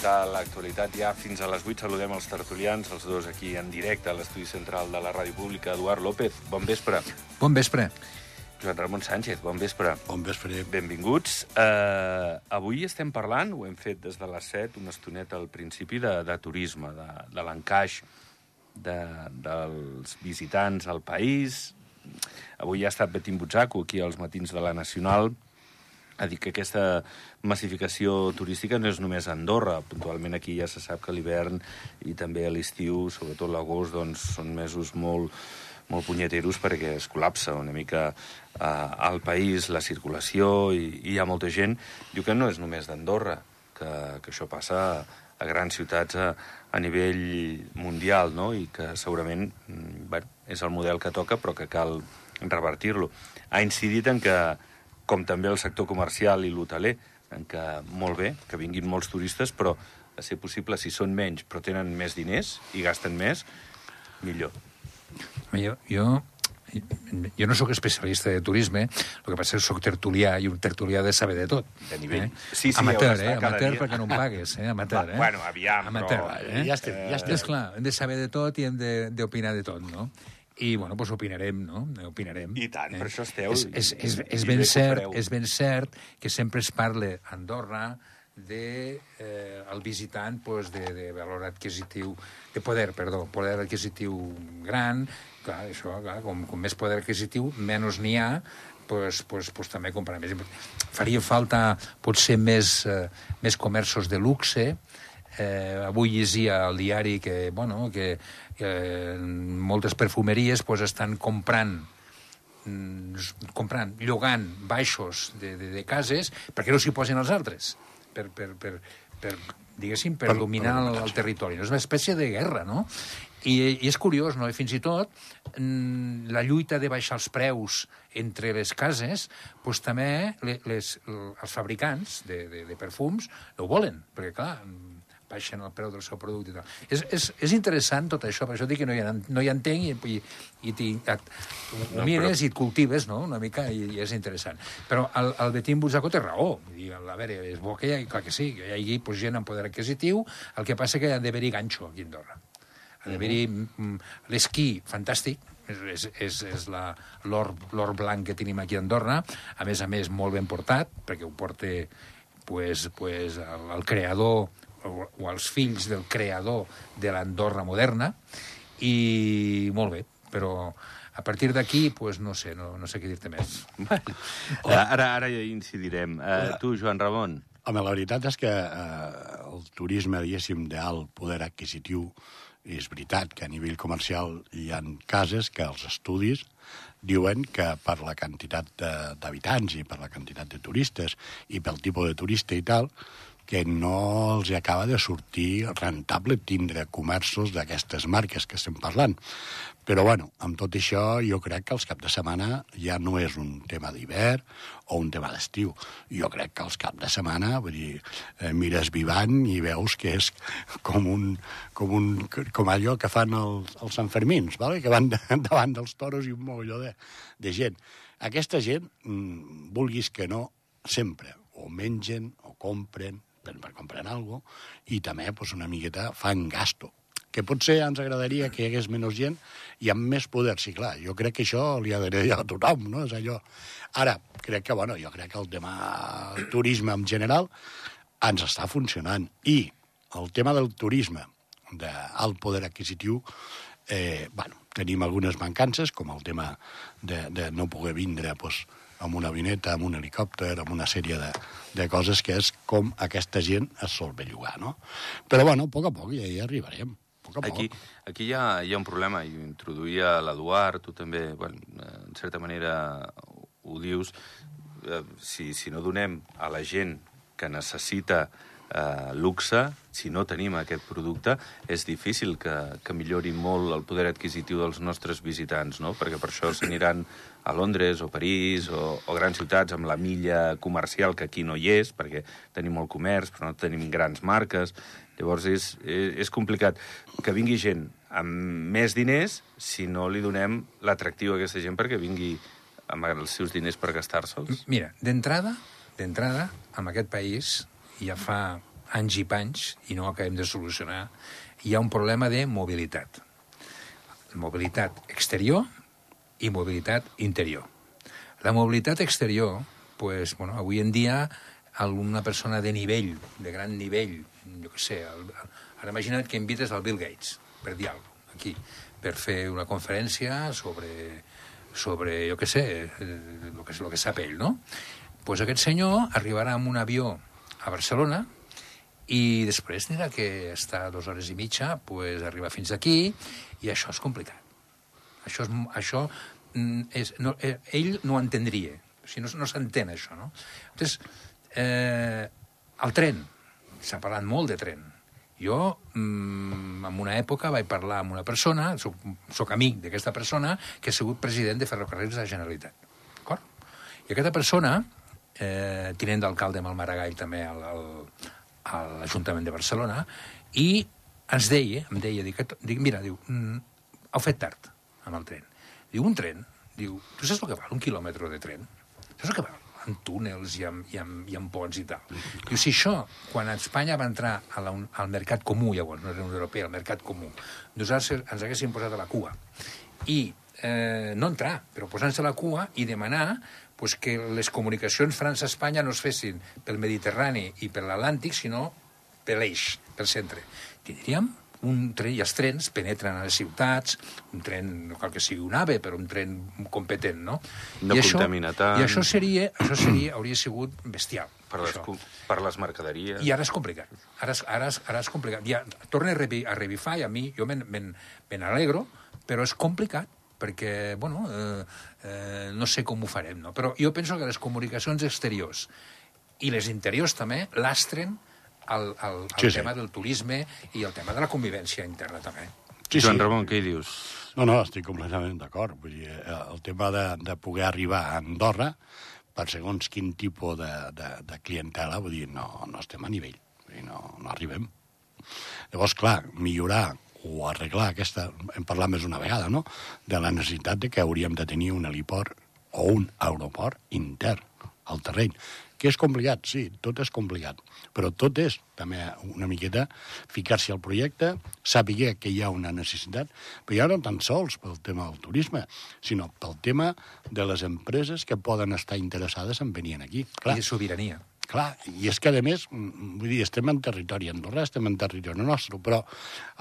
comentar l'actualitat ja fins a les 8. Saludem els tertulians, els dos aquí en directe a l'estudi central de la Ràdio Pública. Eduard López, bon vespre. Bon vespre. Joan Ramon Sánchez, bon vespre. Bon vespre. Benvinguts. Uh, avui estem parlant, ho hem fet des de les 7, una estoneta al principi, de, de turisme, de, de l'encaix de, dels visitants al país. Avui ha estat Betim Butzaco, aquí als matins de la Nacional, ha dit que aquesta massificació turística no és només a Andorra. Puntualment aquí ja se sap que l'hivern i també a l'estiu, sobretot l'agost, doncs, són mesos molt, molt punyeteros perquè es col·lapsa una mica eh, al país la circulació i, i hi ha molta gent. Diu que no és només d'Andorra, que, que això passa a, a grans ciutats a, a nivell mundial, no? i que segurament mm, bueno, és el model que toca, però que cal revertir-lo. Ha incidit en que com també el sector comercial i l'hoteler, en què molt bé, que vinguin molts turistes, però a ser possible, si són menys però tenen més diners i gasten més, millor. Jo, jo, jo no sóc especialista de turisme, el que passa és que sóc tertulià i un tertulià de saber de tot. De nivell. Eh? Sí, sí, amateur, eh? Amateur dia. perquè no em pagues, eh? Amateur, eh? Bueno, aviam, amateur, però- Eh? Ja estem, ja estem. És clar, hem de saber de tot i hem de- d'opinar de, de tot, no? I, bueno, doncs opinarem, no? Opinarem. I tant, per això esteu, És, és, és, és, ben cert, és ben cert que sempre es parla a Andorra de eh, el visitant pues, de, de valor adquisitiu, de poder, perdó, poder adquisitiu gran, clar, això, clar, com, com més poder adquisitiu, menys n'hi ha, pues, pues, pues, també comprar més. Faria falta potser més, eh, més comerços de luxe, Eh, avui llegia al diari que, bueno, que eh, moltes perfumeries pues, estan comprant mm, comprant, llogant baixos de, de, de cases perquè no s'hi posen els altres per, per, per, per diguéssim, per, Per- dominar per el, el territori. No? És una espècie de guerra, no? I, I és curiós, no? I fins i tot mm, la lluita de baixar els preus entre les cases, doncs també le- les, els fabricants de, de, de perfums no ho volen, perquè, clar, baixen el preu del seu producte i tal. És, és, és interessant tot això, per això dic que no hi, no hi entenc i, i, i et, ho No, mires i et cultives, no?, una mica, i, i és interessant. Però el, el Betín Butzaco té raó. Vull dir, a veure, és bo que hi hagi, clar que sí, que hi hagi pues, gent amb poder adquisitiu, el que passa que ha d'haver-hi ganxo aquí a Andorra. Ha d'haver-hi mm, l'esquí, fantàstic, és, és, és, és la- l'or l'or blanc que tenim aquí a Andorra, a més a més molt ben portat, perquè ho porta pues, pues, el, el creador o, o els fills del creador de l'Andorra moderna, i molt bé, però a partir d'aquí, pues, no sé, no, no sé què dir-te més. Uh, ara, ara hi incidirem. Uh, tu, Joan Ramon, Home, la veritat és que eh, el turisme, diguéssim, d'alt poder adquisitiu, és veritat que a nivell comercial hi han cases que els estudis diuen que per la quantitat de- d'habitants i per la quantitat de turistes i pel tipus de turista i tal, que no els acaba de sortir rentable tindre comerços d'aquestes marques que estem parlant. Però, bueno, amb tot això, jo crec que els cap de setmana ja no és un tema d'hivern o un tema d'estiu. Jo crec que els cap de setmana, vull dir, eh, mires Vivant i veus que és com, un, com, un, com allò que fan els, els Sanfermins, vale? que van de, davant dels toros i un mogolló de, de gent. Aquesta gent, mm, vulguis que no, sempre o mengen o compren per, per comprar alguna cosa, i també pues, una miqueta fan gasto que potser ens agradaria que hi hagués menys gent i amb més poder, sí, clar, jo crec que això li agradaria a tothom, no? És allò... Ara, crec que, bueno, jo crec que el tema del turisme en general ens està funcionant. I el tema del turisme d'alt poder adquisitiu, eh, bueno, tenim algunes mancances, com el tema de, de no poder vindre pues, amb una vineta, amb un helicòpter, amb una sèrie de, de coses que és com aquesta gent es sol bellugar, no? Però, bueno, a poc a poc ja hi arribarem. A poc a poc. Aquí, aquí hi, ha, hi ha un problema, i ho introduïa l'Eduard, tu també, bueno, en certa manera ho dius, eh, si, si no donem a la gent que necessita eh, luxe, si no tenim aquest producte, és difícil que, que millori molt el poder adquisitiu dels nostres visitants, no? perquè per això s'aniran a Londres o París o, o grans ciutats amb la milla comercial que aquí no hi és, perquè tenim molt comerç, però no tenim grans marques. Llavors és, és, és complicat que vingui gent amb més diners si no li donem l'atractiu a aquesta gent perquè vingui amb els seus diners per gastar-se'ls. Mira, d'entrada, d'entrada, en aquest país ja fa anys i panys, i no acabem de solucionar, hi ha un problema de mobilitat. Mobilitat exterior i mobilitat interior. La mobilitat exterior, pues, bueno, avui en dia, alguna persona de nivell, de gran nivell, jo què sé, el, el, ara imagina't que invites al Bill Gates, per dir alguna cosa, aquí, per fer una conferència sobre, sobre jo què sé, el que, lo que sap ell, no? pues aquest senyor arribarà amb un avió a Barcelona i després tindrà que estar dues hores i mitja, pues, arribar fins aquí, i això és complicat. Això, és, això mm, és, no, eh, ell no ho entendria. O sigui, no, no s'entén això, no? Entonces, eh, el tren. S'ha parlat molt de tren. Jo, mm, en una època, vaig parlar amb una persona, soc, soc amic d'aquesta persona, que ha sigut president de Ferrocarrils de la Generalitat. D'acord? I aquesta persona, eh, tinent d'alcalde amb el Maragall també al, al, a l'Ajuntament de Barcelona, i ens deia, em deia, dic, dic mira, diu, mm, heu fet tard amb el tren. Diu, un tren, diu, tu saps el que val un quilòmetre de tren? Saps el que val? amb túnels i amb, i amb, i amb ponts i tal. Diu, si això, quan Espanya va entrar a la, al mercat comú, llavors, no era Unió Europea, al mercat comú, nosaltres ens haguéssim posat a la cua. I eh, no entrar, però posar-se a la cua i demanar pues, que les comunicacions França-Espanya no es fessin pel Mediterrani i per l'Atlàntic, sinó per l'eix, pel centre. Tindríem un tren, i els trens penetren a les ciutats, un tren, no cal que sigui un AVE, però un tren competent, no? No I contamina això, tant. I això seria, això seria, hauria sigut bestial. Per les, això. per les mercaderies. I ara és complicat. Ara és, ara és, ara és complicat. Ja, torna a, revi, a revifar i a mi, jo me, n'alegro, però és complicat perquè, bueno, eh, eh, no sé com ho farem, no? Però jo penso que les comunicacions exteriors i les interiors també lastren el, el, el Sí, sí. tema del turisme i el tema de la convivència interna també. Sí, Joan sí. Ramon, què hi dius? No, no, estic completament d'acord. Vull dir, eh, el tema de, de poder arribar a Andorra per segons quin tipus de, de, de clientela, vull dir, no, no estem a nivell. Vull dir, no, no arribem. Llavors, clar, millorar o arreglar aquesta... Hem parlat més una vegada, no?, de la necessitat de que hauríem de tenir un heliport o un aeroport intern al terreny. Que és complicat, sí, tot és complicat. Però tot és, també, una miqueta, ficar-se al projecte, saber que hi ha una necessitat, però ja no tan sols pel tema del turisme, sinó pel tema de les empreses que poden estar interessades en venir aquí. Clar, I sobirania. Clar, i és que, a més, mm, vull dir, estem en territori andorrà, estem en territori nostre, però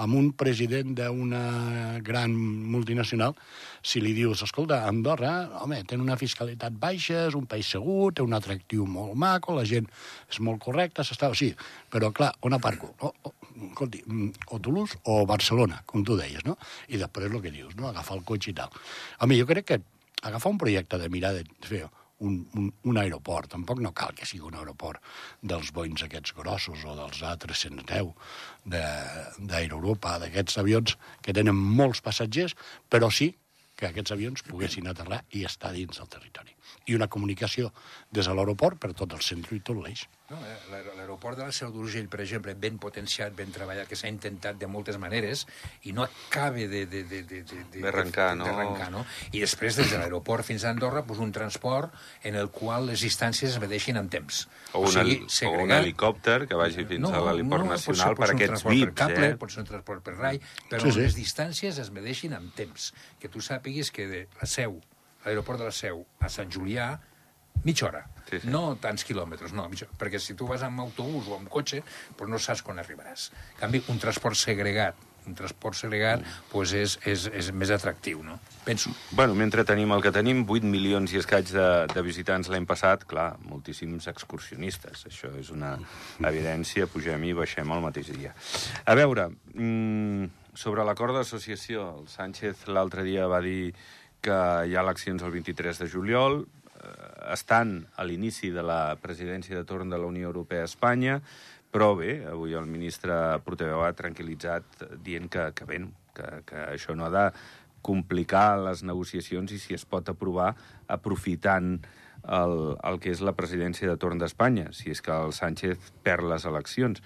amb un president d'una gran multinacional, si li dius, escolta, Andorra, home, té una fiscalitat baixa, és un país segur, té un atractiu molt maco, la gent és molt correcta, s'està... Sí, però, clar, on aparco? O, o, escolti, mm, o Toulouse o Barcelona, com tu deies, no? I després el que dius, no? Agafar el cotxe i tal. Home, jo crec que agafar un projecte de mirar de fer un, un, un aeroport. Tampoc no cal que sigui un aeroport dels Boeings aquests grossos o dels A310 de- d'Aeroeuropa, d'aquests avions que tenen molts passatgers, però sí que aquests avions poguessin aterrar i estar dins del territori. I una comunicació des de l'aeroport per tot el centre i tot l'eix. No, eh, l'aer- L'aeroport de la Seu d'Urgell, per exemple, ben potenciat, ben treballat, que s'ha intentat de moltes maneres i no acaba de... de, de, de, de, de- no? d'arrencar, no? I després, des de l'aeroport fins a Andorra, doncs un transport en el qual les distàncies es medeixin en temps. O, un, heli- o un helicòpter que vagi fins a l'heliport pot ser- nacional per ser un aquests VIPs, per cable, eh? pot ser un transport per rai, però Sí, sí, sí. les distàncies es medeixin en temps. Que tu sàpiguis que de la Seu, l'aeroport de la Seu a Sant Julià, mitja hora. Sí, sí. No tants quilòmetres, no, mitja, perquè si tu vas amb autobús o amb cotxe, doncs no saps quan arribaràs. En canvi, un transport segregat, un transport segregat, doncs és, és, és més atractiu, no? Penso. Bueno, mentre tenim el que tenim, 8 milions i escaig de, de visitants l'any passat, clar, moltíssims excursionistes. Això és una evidència, pugem i baixem el mateix dia. A veure, mm, sobre l'acord d'associació, el Sánchez l'altre dia va dir que hi ha eleccions el 23 de juliol, eh, estan a l'inici de la presidència de torn de la Unió Europea a Espanya, però bé, avui el ministre portaveu ha tranquil·litzat dient que, que bé, que, que això no ha de complicar les negociacions i si es pot aprovar aprofitant el, el que és la presidència de torn d'Espanya, si és que el Sánchez perd les eleccions.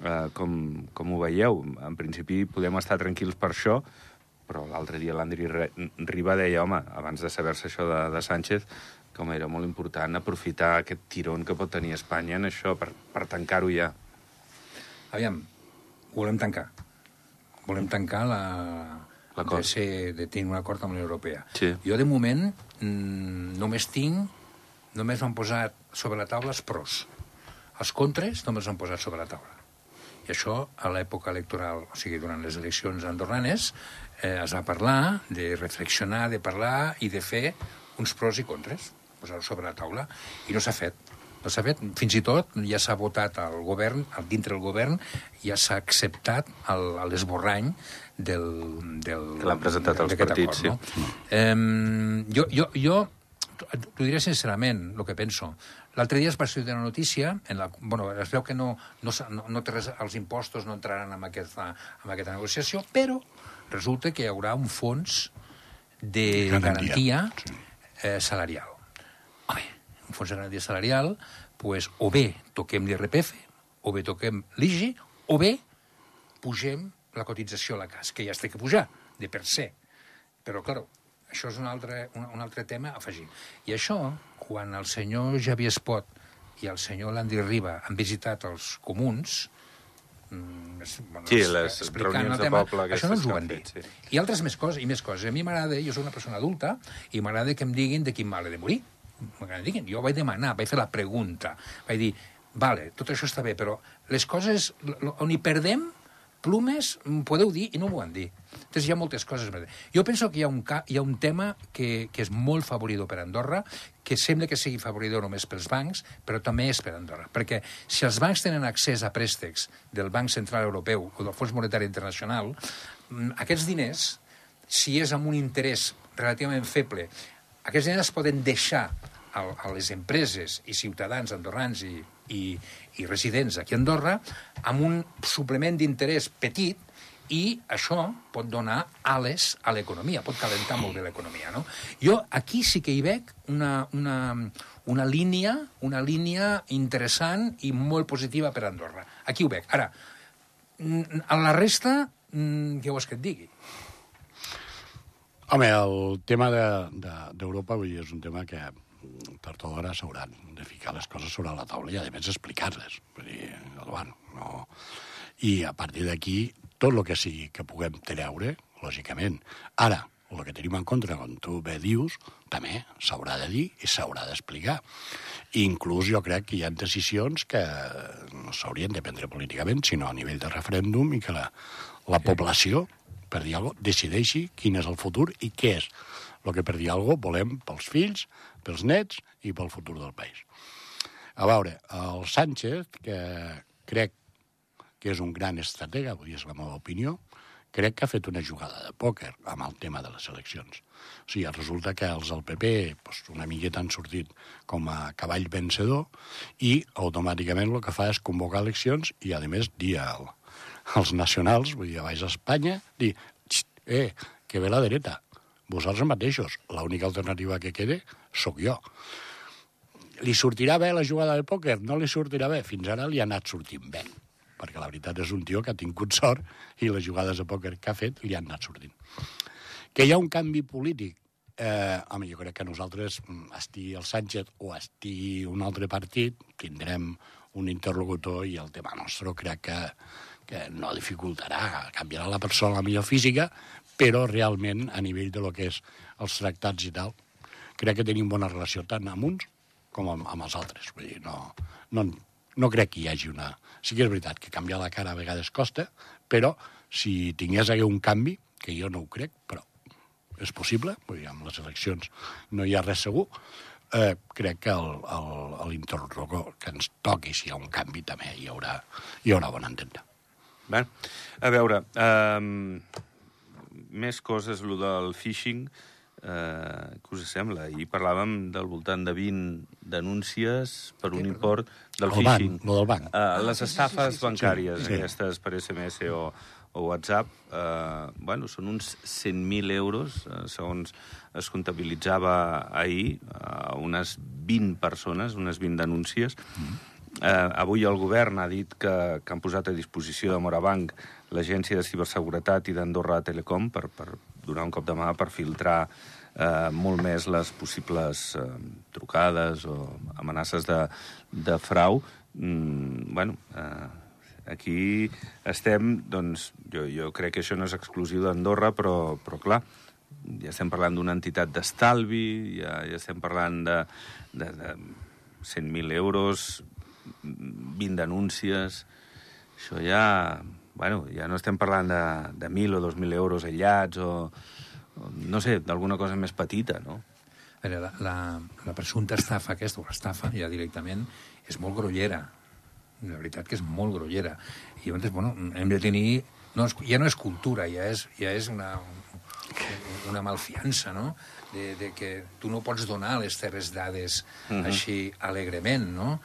Eh, com, com ho veieu? En principi podem estar tranquils per això, però l'altre dia l'Andri Riba deia, home, abans de saber-se això de, de Sánchez, com era molt important aprofitar aquest tirón que pot tenir Espanya en això per, per tancar-ho ja. aviam, volem tancar. Volem tancar la... De, ser, de tenir un acord amb la Europea. Sí. Jo, de moment, mm, només tinc... Només m'han posat sobre la taula els pros. Els contres només han posat sobre la taula. I això, a l'època electoral, o sigui, durant les eleccions andorranes, eh, es va parlar de reflexionar, de parlar i de fer uns pros i contres, posar-ho sobre la taula, i no s'ha fet. No s'ha fet. Fins i tot ja s'ha votat al govern, al dintre del govern, ja s'ha acceptat l'esborrany del, del, Que l'han presentat d'aquest partits, acord, no? Em, jo, jo, jo t'ho diré sincerament, el que penso. L'altre dia es va sortir una notícia, en la, bueno, es veu que no, no, no, no res, els impostos no entraran en aquesta, en aquesta negociació, però resulta que hi haurà un fons de Garantia, garantia eh, salarial. Home, un fons de garantia salarial, pues, o bé toquem l'IRPF, o bé toquem l'IGI, o bé pugem la cotització a la CAS, que ja es té que pujar, de per se. Però, clar, això és un altre, un, un altre tema a afegir. I això, quan el senyor Javier Espot i el senyor Landi Riba han visitat els comuns, mm, bueno, Sí, es- les explicant reunions el de poble això no ens ho van han dir. fet, sí. I altres més coses, i més coses. A mi m'agrada, jo soc una persona adulta, i m'agrada que em diguin de quin mal he de morir. Diguin. Jo vaig demanar, vaig fer la pregunta, vaig dir, vale, tot això està bé, però les coses on hi perdem, plumes, podeu dir, i no m'ho van dir. Entonces hi ha moltes coses. Jo penso que hi ha un, hi ha un tema que, que és molt favoridor per Andorra, que sembla que sigui favoridor només pels bancs, però també és per Andorra. Perquè si els bancs tenen accés a préstecs del Banc Central Europeu o del Fons Monetari Internacional, mm, aquests diners, si és amb un interès relativament feble, aquests diners es poden deixar a les empreses i ciutadans andorrans i, i, i residents aquí a Andorra amb un suplement d'interès petit i això pot donar ales a l'economia, pot calentar molt bé l'economia. No? Jo aquí sí que hi veig una, una, una, línia, una línia interessant i molt positiva per a Andorra. Aquí ho veig. Ara, mm, a la resta, mm, què vols que et digui? Home, el tema d'Europa, de, de, és un tema que tard o d'hora s'hauran de ficar les coses sobre la taula i, a més, explicar-les. Vull dir, bueno, no... I, a partir d'aquí, tot el que sigui que puguem treure, lògicament. Ara, el que tenim en contra, com tu bé dius, també s'haurà de dir i s'haurà d'explicar. Inclús jo crec que hi ha decisions que no s'haurien de prendre políticament, sinó a nivell de referèndum i que la, la població, per dir alguna cosa, decideixi quin és el futur i què és el que, per dir alguna cosa, volem pels fills, pels nets i pel futur del país. A veure, el Sánchez, que crec que és un gran estratega, dir, és la meva opinió, crec que ha fet una jugada de pòquer amb el tema de les eleccions. O sigui, resulta que els del PP doncs, una miqueta han sortit com a cavall vencedor i automàticament el que fa és convocar eleccions i, a més, dir al, als nacionals, vull dir, a baix Espanya, dir, eh, que ve la dreta, vosaltres mateixos, l'única alternativa que quede sóc jo. Li sortirà bé la jugada de pòquer? No li sortirà bé. Fins ara li ha anat sortint bé perquè la veritat és un tio que ha tingut sort i les jugades de pòquer que ha fet li han anat sortint. Que hi ha un canvi polític? Eh, home, jo crec que nosaltres, mm, estigui el Sánchez o estigui un altre partit, tindrem un interlocutor i el tema nostre crec que, que no dificultarà, canviarà la persona, la millor física, però realment a nivell de lo que és els tractats i tal, crec que tenim bona relació tant amb uns com amb, amb els altres. Vull dir, no, no, no crec que hi hagi una... Sí que és veritat que canviar la cara a vegades costa, però si tingués hagué un canvi, que jo no ho crec, però és possible, vull dir, amb les eleccions no hi ha res segur, eh, crec que l'interrogador que ens toqui, si hi ha un canvi, també hi haurà, hi haurà bon entendre. Bé, a veure, um, més coses, el del phishing, eh, què us sembla? Ahir parlàvem del voltant de 20 denúncies per un import del El banc, phishing. lo del banc. Uh, les sí, estafes sí, sí, sí. bancàries, Sí, sí. aquestes per SMS o, o WhatsApp, eh, bueno, són uns 100.000 euros, eh, segons es comptabilitzava ahir, a unes 20 persones, unes 20 denúncies. Eh, avui el govern ha dit que, que han posat a disposició de Morabanc l'Agència de Ciberseguretat i d'Andorra Telecom per, per donar un cop de mà per filtrar eh, molt més les possibles eh, trucades o amenaces de, de frau. Mm, bueno, eh, aquí estem, doncs, jo, jo crec que això no és exclusiu d'Andorra, però, però clar, ja estem parlant d'una entitat d'estalvi, ja, ja estem parlant de, de, de 100.000 euros, 20 denúncies... Això ja... Bueno, ja no estem parlant de, de 1.000 o 2.000 euros aïllats o, o no sé, d'alguna cosa més petita, no? Veure, la, la, la presumpta estafa aquesta, o l'estafa, ja directament, és molt grollera. La veritat que és molt grollera. I llavors, bueno, hem de tenir... No, ja no és cultura, ja és, ja és una, una malfiança, no? De, de que tu no pots donar les teves dades uh -huh. així alegrement, no?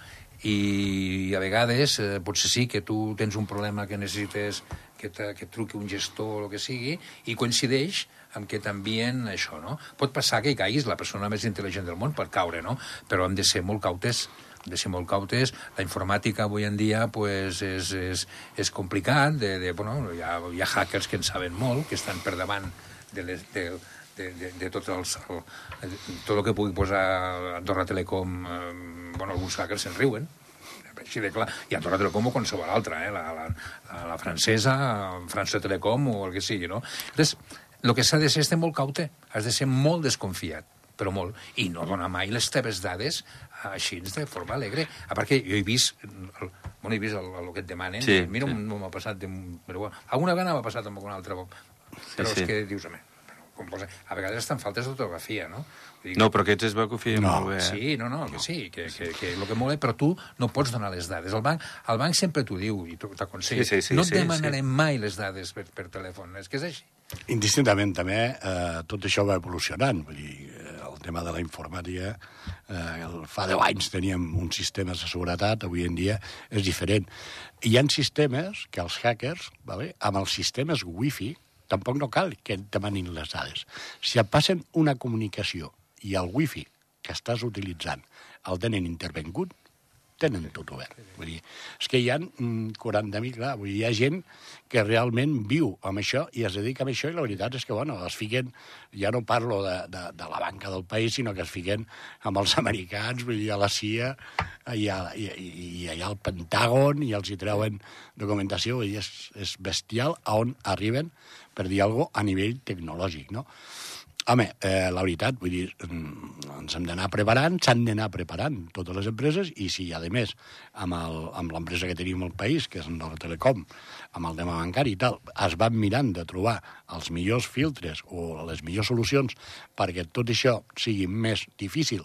I, a vegades eh, potser sí que tu tens un problema que necessites que, te, que et truqui un gestor o el que sigui i coincideix amb que t'envien això, no? Pot passar que hi caiguis la persona més intel·ligent del món per caure, no? Però hem de ser molt cautes de ser molt cautes. La informàtica avui en dia pues, és, és, és complicat. De, de, bueno, hi, ha, hi ha hackers que en saben molt, que estan per davant de, les, de, de, de, de tots els, el, tot el que pugui posar Andorra Telecom, eh, bueno, alguns hackers se'n riuen, així de clar, i Andorra Telecom o qualsevol altra, eh? la, la, la, la francesa, França Telecom o el que sigui, no? Entonces, el que s'ha de ser és ser molt caute, has de ser molt desconfiat, però molt, i no donar mai les teves dades així de forma alegre. A part que jo he vist, el, bueno, he vist el, el que et demanen, Sí, mira, sí. no m'ha passat, de, però bueno, alguna vegada m'ha passat amb alguna altra, però sí. és que dius, home, posa, a vegades estan faltes d'ortografia, no? Vull dir No, però aquests es veu que ho feien No, molt bé, eh? Sí, no, no, que sí, que, que, que el que mola, però tu no pots donar les dades. El banc, el banc sempre t'ho diu i t'aconsella. Sí, sí, sí, no et sí, demanarem mai les dades per, per telèfon, és que és així. Indistintament, també, eh, tot això va evolucionant. Vull dir, eh, el tema de la informàtica, eh, el, fa 10 anys teníem uns sistemes de seguretat, avui en dia és diferent. Hi ha sistemes que els hackers, vale, amb els sistemes wifi, tampoc no cal que et demanin les dades. Si et passen una comunicació i el wifi que estàs utilitzant el tenen intervengut, tenen tot obert. Vull dir, és que hi ha mm, 40.000, clar, vull dir, hi ha gent que realment viu amb això i es dedica a això i la veritat és que, bueno, es fiquen, ja no parlo de, de, de la banca del país, sinó que es fiquen amb els americans, vull dir, a la CIA i, a, i, i, i allà al Pentàgon i els hi treuen documentació, vull dir, és, és bestial a on arriben, per dir alguna cosa, a nivell tecnològic, no? Home, eh, la veritat, vull dir, mm, ens hem d'anar preparant, s'han d'anar preparant totes les empreses, i si, a més, amb l'empresa que tenim al país, que és Andorra Telecom, amb el tema bancari i tal, es van mirant de trobar els millors filtres o les millors solucions perquè tot això sigui més difícil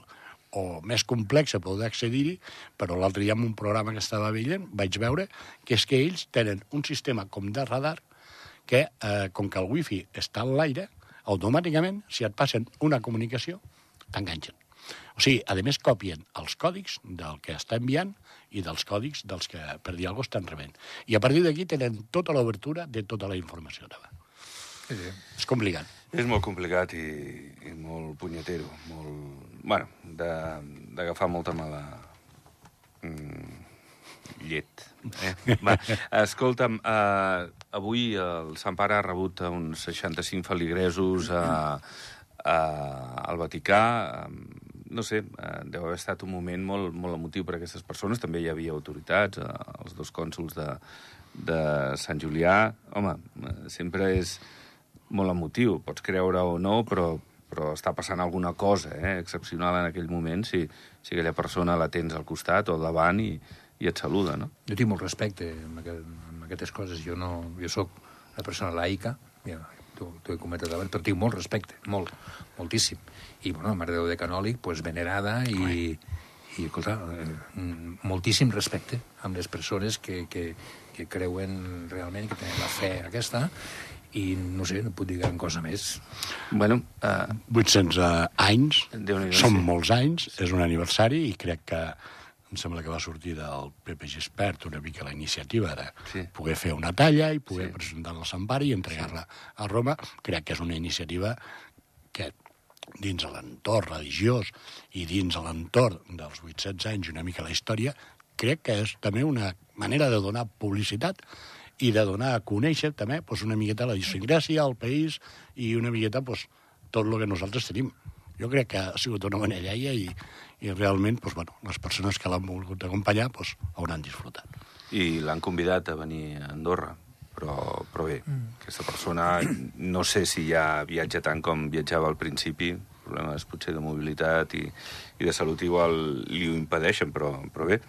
o més complex a poder accedir-hi, però l'altre dia en un programa que estava veient vaig veure que és que ells tenen un sistema com de radar que, eh, com que el wifi està en l'aire, automàticament, si et passen una comunicació, t'enganxen. O sigui, a més, copien els còdics del que està enviant i dels còdics dels que, per dir alguna cosa, estan rebent. I a partir d'aquí tenen tota l'obertura de tota la informació davant. Sí, sí. És complicat. És molt complicat i, i molt punyetero, molt... Bueno, d'agafar molta mala mm, llet. Eh? Va, escolta'm, eh, avui el Sant Pare ha rebut uns 65 feligresos a, a, al Vaticà. Eh, No sé, eh, deu haver estat un moment molt, molt emotiu per a aquestes persones. També hi havia autoritats, eh, els dos cònsuls de, de Sant Julià. Home, eh, sempre és molt emotiu, pots creure o no, però, però està passant alguna cosa eh, excepcional en aquell moment si, si aquella persona la tens al costat o al davant i, i et saluda, no? Jo tinc molt respecte amb, aquest, amb aquestes coses. Jo, no, jo sóc una persona laica, ja, t'ho he comentat abans, però tinc molt respecte, molt, moltíssim. I, bueno, la Mare de Déu de Canòlic, pues, venerada i, i escolta, eh, moltíssim respecte amb les persones que, que, que creuen realment, que tenen la fe aquesta, i no sé, no puc dir gran cosa més. Bueno, eh, 800 eh, anys, són sí. molts anys, és un aniversari i crec que em sembla que va sortir del Pepe Gispert una mica la iniciativa de Sí. poder fer una talla i poder Sí. presentar-la a Sant Pare i entregar-la a Roma. Crec que és una iniciativa que dins l'entorn religiós i dins l'entorn dels 800 anys una mica la història, crec que és també una manera de donar publicitat i de donar a conèixer també doncs, una miqueta la idiosincràsia, el país i una miqueta doncs, tot el que nosaltres tenim. Jo crec que ha sigut una bona idea i, i realment doncs, bueno, les persones que l'han volgut acompanyar doncs, hauran disfrutat. i l'han convidat a venir a Andorra. Però, però bé, mm. aquesta persona no sé si ja viatja tant com viatjava al principi, problemes potser de mobilitat i, i de salut igual li ho impedeixen, però, però bé,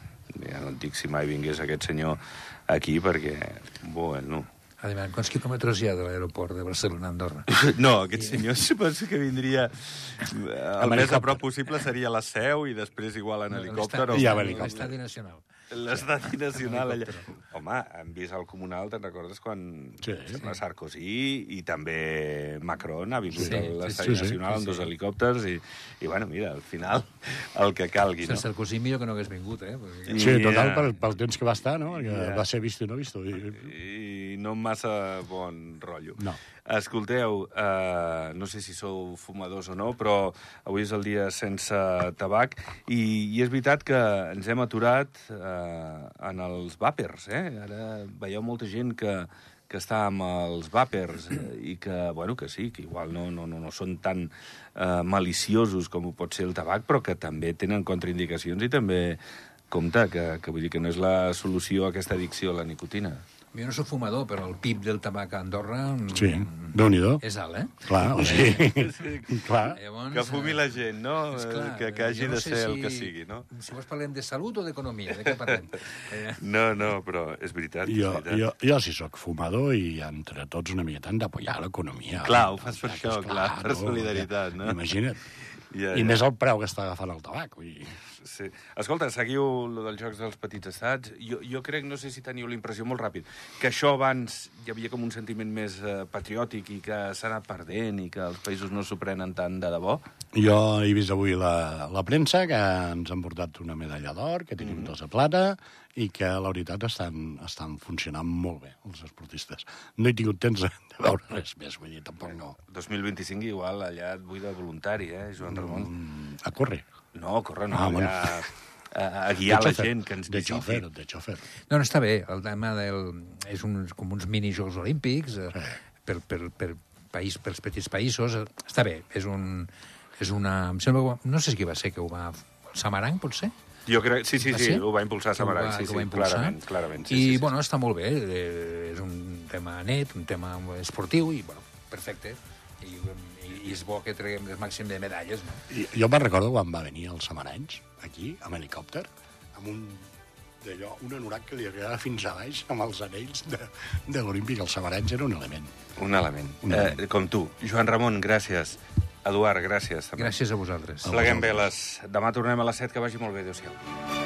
ja no et dic si mai vingués aquest senyor aquí perquè, bueno, A veure, quants quilòmetres hi ha de l'aeroport de Barcelona a Andorra? No, aquest senyor suposo que vindria... El més a prop possible seria la seu i després igual en helicòpter. o- I amb helicòpter. L'estadi nacional. L'estadi nacional allà. Home, hem vist al Comunal, te'n recordes, quan Sí. la Sarkozy i també Macron ha vingut Sí, a sí, l'estadi sí, sí, nacional sí, amb dos sí. helicòpters i, i, bueno, mira, al final, el que calgui, No. Sarkozy millor que no hagués vingut, eh? Perquè... Sí, total, pel, pel temps que va estar, no? Perquè Ja. va ser vist i no vist. I... I no massa bon rotllo. No. Escolteu, eh, no sé si sou fumadors o no, però avui és el dia sense tabac i, i és veritat que ens hem aturat eh, en els vàpers, eh? Ara veieu molta gent que, que està amb els vàpers eh, i que, bueno, que sí, que igual no, no, no, no són tan eh, maliciosos com ho pot ser el tabac, però que també tenen contraindicacions i també compte, que, que vull dir que no és la solució a aquesta addicció a la nicotina. Jo no soc fumador, però el PIB del tabac a Andorra mm, Sí, déu nhi és alt, eh? Clar, o sigui... Clar. Llavors, Que fumi eh, la gent, no? és clar, que, que hagi no de sé ser el si- que sigui, no? Si vols parlem de salut o d'economia, de què parlem? Eh, No, no, però és veritat, és Jo, veritat. jo, jo sí sóc fumador i entre tots una miqueta hem d'apoyar l'economia. Clar, ho fas per això, és clar, per solidaritat, no? Imagina't. Ja, I ja. més el preu que està agafant el tabac. Vull dir. Sí. Escolta, seguiu lo dels Jocs dels Petits Estats. Jo, jo crec, no sé si teniu la impressió molt ràpid, que això abans hi havia com un sentiment més eh, patriòtic i que s'ha anat perdent i que els països no s'ho prenen tant de debò. Jo he vist avui la, la premsa que ens han portat una medalla d'or, que tenim dos de plata, i que la veritat estan, estan funcionant molt bé, els esportistes. No he tingut temps de, de veure res més, vull dir, tampoc no. 2025 igual allà et vull de voluntari, eh, Joan Ramon? Mm, A córrer. No, corre, no, Ah, bueno. a, a guiar De la xofer, gent que ens De visiti. xofer, de xofer. No, no, està bé. El tema del... És uns, com uns minijocs olímpics eh, per, per, per país, pels petits països. eh, Està bé. És un... És una... Em sembla, no sé qui va ser que ho va... Samarang, pot ser? Jo crec, sí, sí, Va sí, ser? ho va impulsar Samaranch, va- sí, que ho va sí, impulsar. clarament, clarament. Sí, I, sí, sí, bueno, està molt bé. Eh, és un tema net, un tema esportiu, i, bueno, perfecte. I, i, és bo que treguem el màxim de medalles, no? I, jo me'n recordo quan va venir els samaranys, aquí, amb helicòpter, amb un d'allò, un anorac que li arribava fins a baix amb els anells de, de l'Olímpic. Els samaranys era un element. Un element. Un Eh, element. com tu. Joan Ramon, gràcies. Eduard, gràcies. També. Gràcies a vosaltres. Pleguem veles. Demà tornem a les 7, que vagi molt bé. Adéu-siau.